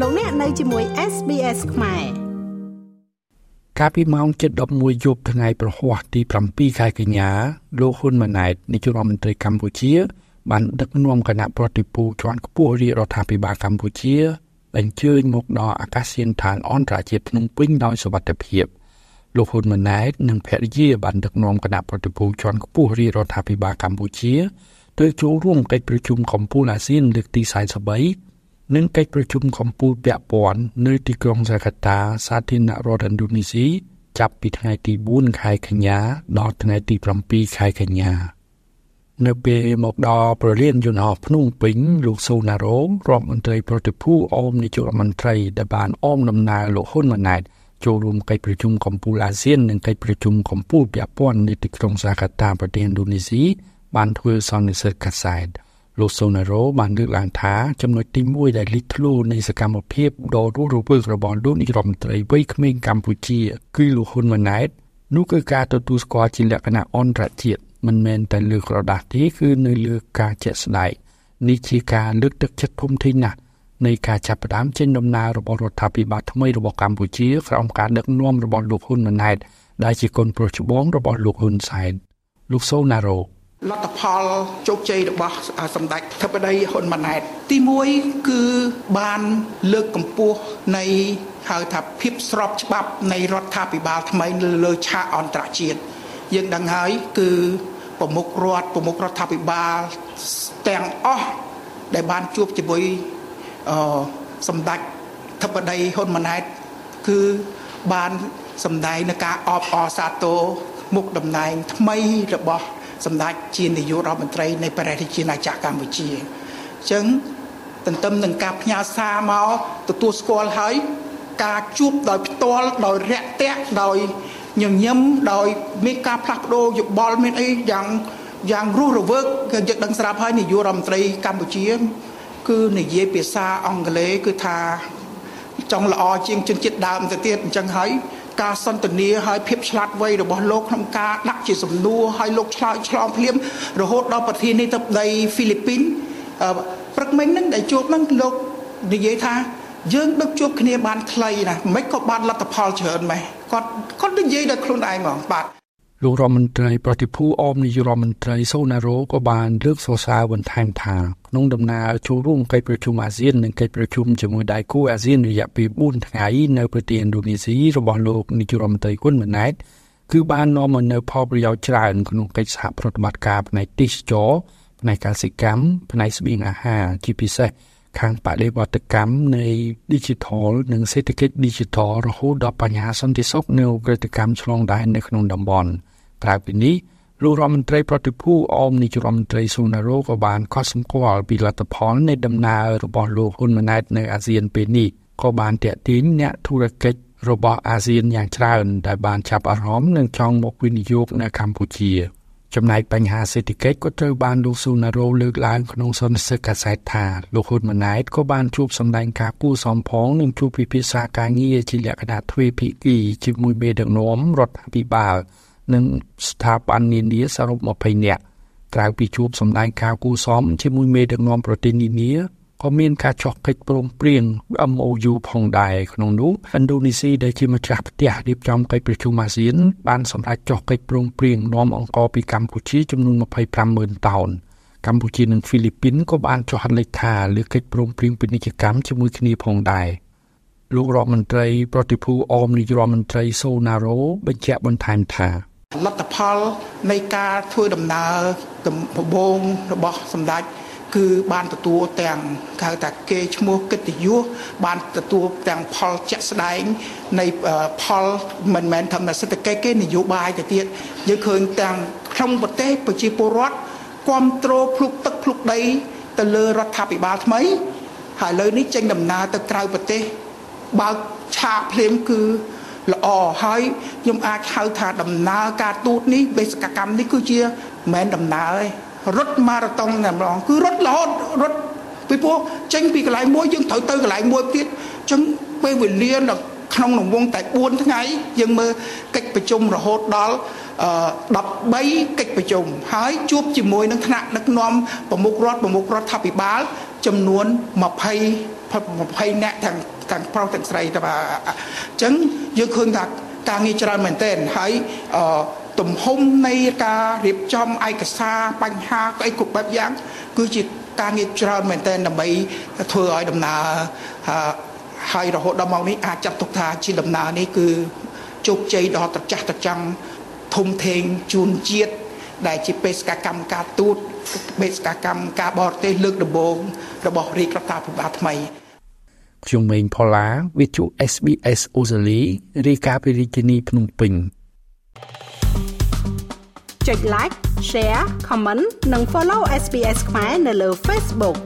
លោកអ្នកនៅជាមួយ SBS ខ្មែរកាលពីម៉ោង7:11យប់ថ្ងៃប្រហ័សទី7ខែកញ្ញាលោកហ៊ុនម៉ាណែតនាយករដ្ឋមន្ត្រីកម្ពុជា បានដឹកនាំគណៈប្រតិភូជាន់ខ្ពស់រាជរដ្ឋាភិបាលកម្ពុជាអញ្ជើញមកដល់អាកាសយានដ្ឋានអន្តរជាតិភ្នំពេញដោយសុវត្ថិភាពលោកហ៊ុនម៉ាណែតនិងភរិយាបានដឹកនាំគណៈប្រតិភូជាន់ខ្ពស់រាជរដ្ឋាភិបាលកម្ពុជាទៅចូលរួមកិច្ចប្រជុំកំពូលអាស៊ានលើកទី43 និងកិច្ចប្រជុំកំពូលពាក់ព័ន្ធនៅទីក្រុងហ្សាកាតាសាធារណរដ្ឋឥណ្ឌូនេស៊ីចាប់ពីថ្ងៃទី4ខែកញ្ញាដល់ថ្ងៃទី7ខែកញ្ញានៅពេលមកដល់ប្រលានយន្តហោះភ្នំពេញលោកសូណារ៉ូរដ្ឋមន្ត្រីប្រតិភូអមនាយករដ្ឋមន្ត្រីដែលបានអមដំណើរលោកហ៊ុនម៉ាណែតចូលរួមកិច្ចប្រជុំកំពូលអាស៊ាននិងកិច្ចប្រជុំកំពូលពាក់ព័ន្ធនៅទីក្រុងហ្សាកាតាប្រទេសឥណ្ឌូនេស៊ីបានធ្វើសន្និសីទកាសែត លោកសូណារ៉ូបានលើកឡើងថាចំណុចទី1ដែលលេចធ្លោនៃសកម្មភាពដ៏រស់រវើករបស់លោកនាយរដ្ឋមន្ត្រីវ័យក្មេងកម្ពុជាគឺលោកហ៊ុនម៉ាណែតនោះគឺការទទួលស្គាល់ជាលក្ខណៈអន្តរជាតិមិនមែនតែលើក្រដាស់ទេគឺនៅលើការជាក់ស្ដែងនេះជាការលើកទឹកចិត្តធំធេងណាស់នៃការចាប់ផ្ដើមចេញដំណើររបស់រដ្ឋាភិបាលថ្មីរបស់កម្ពុជាក្រោមការដឹកនាំរបស់លោកហ៊ុនម៉ាណែតដែលជាកូនប្រុសច្បងរបស់លោកហ៊ុនសែនលោកសូណារ៉ូ លទ្ធផលជោគជ័យរបស់សម្ដេចធិបតីហ៊ុនម៉ាណែត ទី1គឺបានលើកកម្ពស់នៃហៅថាភាពស្របច្បាប់នៃរដ្ឋាភិបាលថ្មីលើឆាកអន្តរជាតិយើងដឹងហើយគឺប្រមុខរដ្ឋប្រមុខរដ្ឋាភិបាលទាំងអស់ដែលបានជួបជាមួយអឺសម្ដេចធិបតីហ៊ុនម៉ាណែតគឺបានសម្ដែងនៅការអបអរសាទរមុខតំណែងថ្មីរបស់ សម្ដេចជានាយករដ្ឋមន្ត្រីនៃព្រះរាជាណាចក្រកម្ពុជាអញ្ចឹងទន្ទឹមនឹងការផ្ញើសារមកទទួលស្គាល់ហើយការជួបដោយផ្ទាល់ដោយរាក់ទាក់ដោយញញឹមដោយមានការផ្លាស់ប្ដូរយោបល់មានអីយ៉ាងយ៉ាងរស់រវើកគឺយើងដឹងស្រាប់ហើយនាយករដ្ឋមន្ត្រីកម្ពុជា គឺនិយាយភាសាអង់គ្លេសគឺថាចង់ល្អជាងជនជាតិដើមទៅទៀតអញ្ចឹងហើយ ការសន្ទនាហើយភាពឆ្លាតវៃរបស់លោកក្នុងការដាក់ជាសំណួរហើយលោកឆ្លើយឆ្លងភ្លាមរហូតដល់ប្រធានាធិបតីហ្វីលីពីនព្រឹកមិញហ្នឹងដែលជួបហ្នឹងលោកនិយាយថាយើងដឹកជួបគ្នាបានខ្លីណាមិនក៏បានលទ្ធផលច្រើនម៉េះគាត់គាត់និយាយដល់ខ្លួនឯងហ្មងបាទ លោករដ្ឋមន្ត្រីប្រតិភូអមនាយករដ្ឋមន្ត្រីសូណារ៉ូក៏បានលើកសរសើរបន្ថែមថាក្នុងដំណើរចូលរួមកិច្ចប្រជុំអាស៊ាននិងកិច្ចប្រជុំជាមួយដៃគូអាស៊ានរយៈពេល4ថ្ងៃនៅប្រទេសឥណ្ឌូនេស៊ីរបស់លោកនាយករដ្ឋមន្ត្រីគុណម៉ាណែតគឺបាននាំមកនូវផលប្រយោជន៍ច្រើនក្នុងកិច្ចសហប្រតិបត្តិការផ្នែកទេសចរផ្នែកកសិកម្មផ្នែកស្បៀងអាហារជាពិសេសខាងបដិវត្តកម្មនៃ Digital និងសេដ្ឋកិច្ច Digital រហូតដល់បញ្ហាសន្តិសុខនៅក្រតិកម្មឆ្លងដែននៅក្នុងតំបន់ ក្រៅពីនេះលោករដ្ឋមន្ត្រីប្រតិភូអមនាយរដ្ឋមន្ត្រីស៊ូណារ៉ូក៏បានកត់សម្គាល់ពីលទ្ធផលនៃដំណើររបស់លោកហ៊ុនម៉ាណែតនៅអាស៊ានពេលនេះក៏បានតាក់ទាញអ្នកធុរកិច្ចរបស់អាស៊ានយ៉ាងច្រើនដែលបានចាប់អារម្មណ៍និងចង់មកវិនិយោគនៅកម្ពុជា ចំណែកបញ្ហាសេដ្ឋកិច្ចក៏ត្រូវបានលោកស៊ូណារ៉ូលើកឡើងក្នុងសន្និសីទកាសែតថាលោកហ៊ុនម៉ាណែតក៏បានជួបសម្ដែងការគូសំផងនិងជួបពិភាក្សាការងារជាលក្ខណៈទ្វេភាគីជាមួយមេដឹកនាំរដ្ឋាភិបាល និងស្ថាប័ននានាសរុប20នាក់ក្រៅពីជួបសម្ដែងការគូសំជាមួយមេដឹកនាំប្រទេសនានាក៏មានការចុះកិច្ចព្រមព្រៀង MOU ផងដែរក្នុងនោះឥណ្ឌូនេស៊ីដែលជាម្ចាស់ផ្ទះរៀបចំកិច្ចប្រជុំអាស៊ានបានសម្រេចចុះកិច្ចព្រមព្រៀងនាំអង្គពីកម្ពុជាចំនួន250,000តោនកម្ពុជានិងហ្វីលីពីនក៏បានចុះហត្ថលេខាលើកិច្ចព្រមព្រៀងពាណិជ្ជកម្មជាមួយគ្នាផងដែរលោករដ្ឋមន្ត្រីប្រតិភូអមនាយរដ្ឋមន្ត្រីសូណារ៉ូបញ្ជាក់បន្ថែមថា លទ្ធផលនៃការធ្វើដំណើរដំបូងរបស់សម្ដេចគឺបានទទួលទាំងហៅថាគេឈ្មោះកិត្តិយសបានទទួលទាំងផលជាក់ស្ដែងនៃផលមិនមែនធម្មសេដ្ឋកិច្ចគេនយោបាយទៅទៀតយើងឃើញទាំងក្នុងប្រទេសប្រជាពលរដ្ឋគ្រប់គ្រងភ្លុកទឹកភ្លុកដី ទៅលើរដ្ឋាភិបាលថ្មី ហើយឥឡូវនេះចេញដំណើរទៅក្រៅប្រទេសបើកឆាកភ្លាមគឺ ល្អហើយខ្ញុំអាចហៅថាដំណើរការទូតនេះបេសកកម្មនេះគឺជាមិនមែនដំណើរទេរត់ម៉ារ៉ាតុងតែម្ដងគឺរត់រហូតរត់ពីព្រោះចេញពីកន្លែងមួយយើងត្រូវទៅកន្លែងមួយទៀតអញ្ចឹងពេលវេលានៅក្នុងរង្វង់តែ4ថ្ងៃយើងមើលកិច្ចប្រជុំរហូតដល់13កិច្ចប្រជុំហើយជួបជាមួយនឹងថ្នាក់ដឹកនាំប្រមុខរដ្ឋប្រមុខរដ្ឋាភិបាលចំនួន20 20នាក់ទាំង ទាំងប្រុសទាំងស្រីតែបាទអញ្ចឹងយើងឃើញថាការងារច្រើនមែនទែនហើយអឺទំហំនៃការរៀបចំឯកសារបញ្ហាអីគ្រប់បែបយ៉ាង គឺជាការងារច្រើនមែនទែនដើម្បីធ្វើឲ្យដំណើរហើយរហូតដល់មកនេះអាចចាត់ទុកថាជាដំណើរនេះគឺជោគជ័យដ៏ត្រចះត្រចង់ធំធេងជូនជាតិដែលជាបេសកកម្មការទូតបេសកកម្មការបរទេសលើកដំបូងរបស់រាជរដ្ឋាភិបាលថ្មី ខ្ញុំម៉េងផល្លាវិទ្យុ SBS អូស្ត្រាលីរាយការណ៍ពីរាជធានីភ្នំពេញចុច like share comment និង follow SBS ខ្មែរនៅលើ Facebook